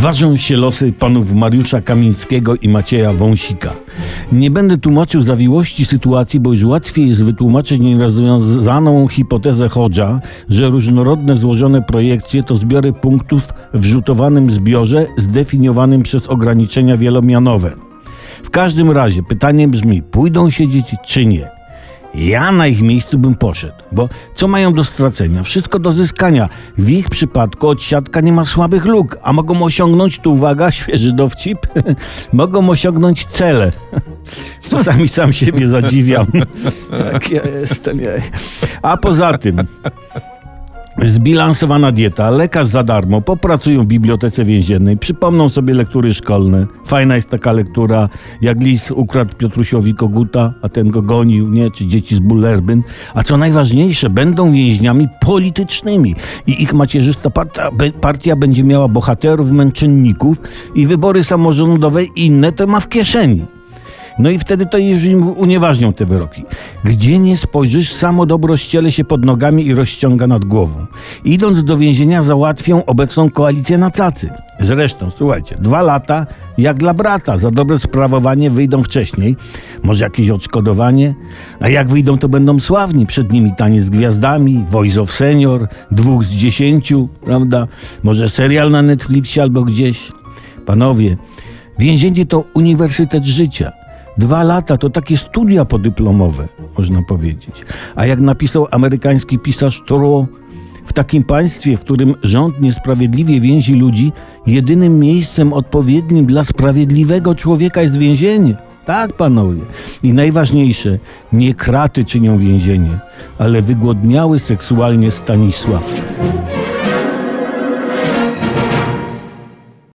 Ważą się losy panów Mariusza Kamińskiego i Macieja Wąsika. Nie będę tłumaczył zawiłości sytuacji, bo już łatwiej jest wytłumaczyć nierozwiązaną hipotezę Hodża, że różnorodne złożone projekcje to zbiory punktów w rzutowanym zbiorze zdefiniowanym przez ograniczenia wielomianowe. W każdym razie pytanie brzmi, pójdą siedzieć czy nie? Ja na ich miejscu bym poszedł, bo co mają do stracenia? Wszystko do zyskania. W ich przypadku odsiadka nie ma słabych luk, a mogą osiągnąć, tu uwaga, świeży dowcip, mogą osiągnąć cele. Czasami sam siebie zadziwiam. Jak ja jestem. A poza tym, Zbilansowana dieta, lekarz za darmo, popracują w bibliotece więziennej, przypomną sobie lektury szkolne. Fajna jest taka lektura, jak lis ukradł Piotrusiowi koguta, a ten go gonił, nie? Czy dzieci z Bullerbyn. A co najważniejsze, będą więźniami politycznymi i ich macierzysta partia, partia będzie miała bohaterów, męczenników i wybory samorządowe inne to ma w kieszeni. No i wtedy to już im unieważnią te wyroki. Gdzie nie spojrzysz, samo dobro ściele się pod nogami i rozciąga nad głową. Idąc do więzienia załatwią obecną koalicję na cacy. Zresztą, słuchajcie, dwa lata jak dla brata. Za dobre sprawowanie wyjdą wcześniej. Może jakieś odszkodowanie? A jak wyjdą, to będą sławni. Przed nimi tanie z gwiazdami, Voice of Senior, dwóch z dziesięciu, prawda? Może serial na Netflixie albo gdzieś. Panowie, więzienie to uniwersytet życia. Dwa lata to takie studia podyplomowe, można powiedzieć. A jak napisał amerykański pisarz Thoreau, w takim państwie, w którym rząd niesprawiedliwie więzi ludzi, jedynym miejscem odpowiednim dla sprawiedliwego człowieka jest więzienie. Tak, panowie. I najważniejsze, nie kraty czynią więzienie, ale wygłodniały seksualnie Stanisław.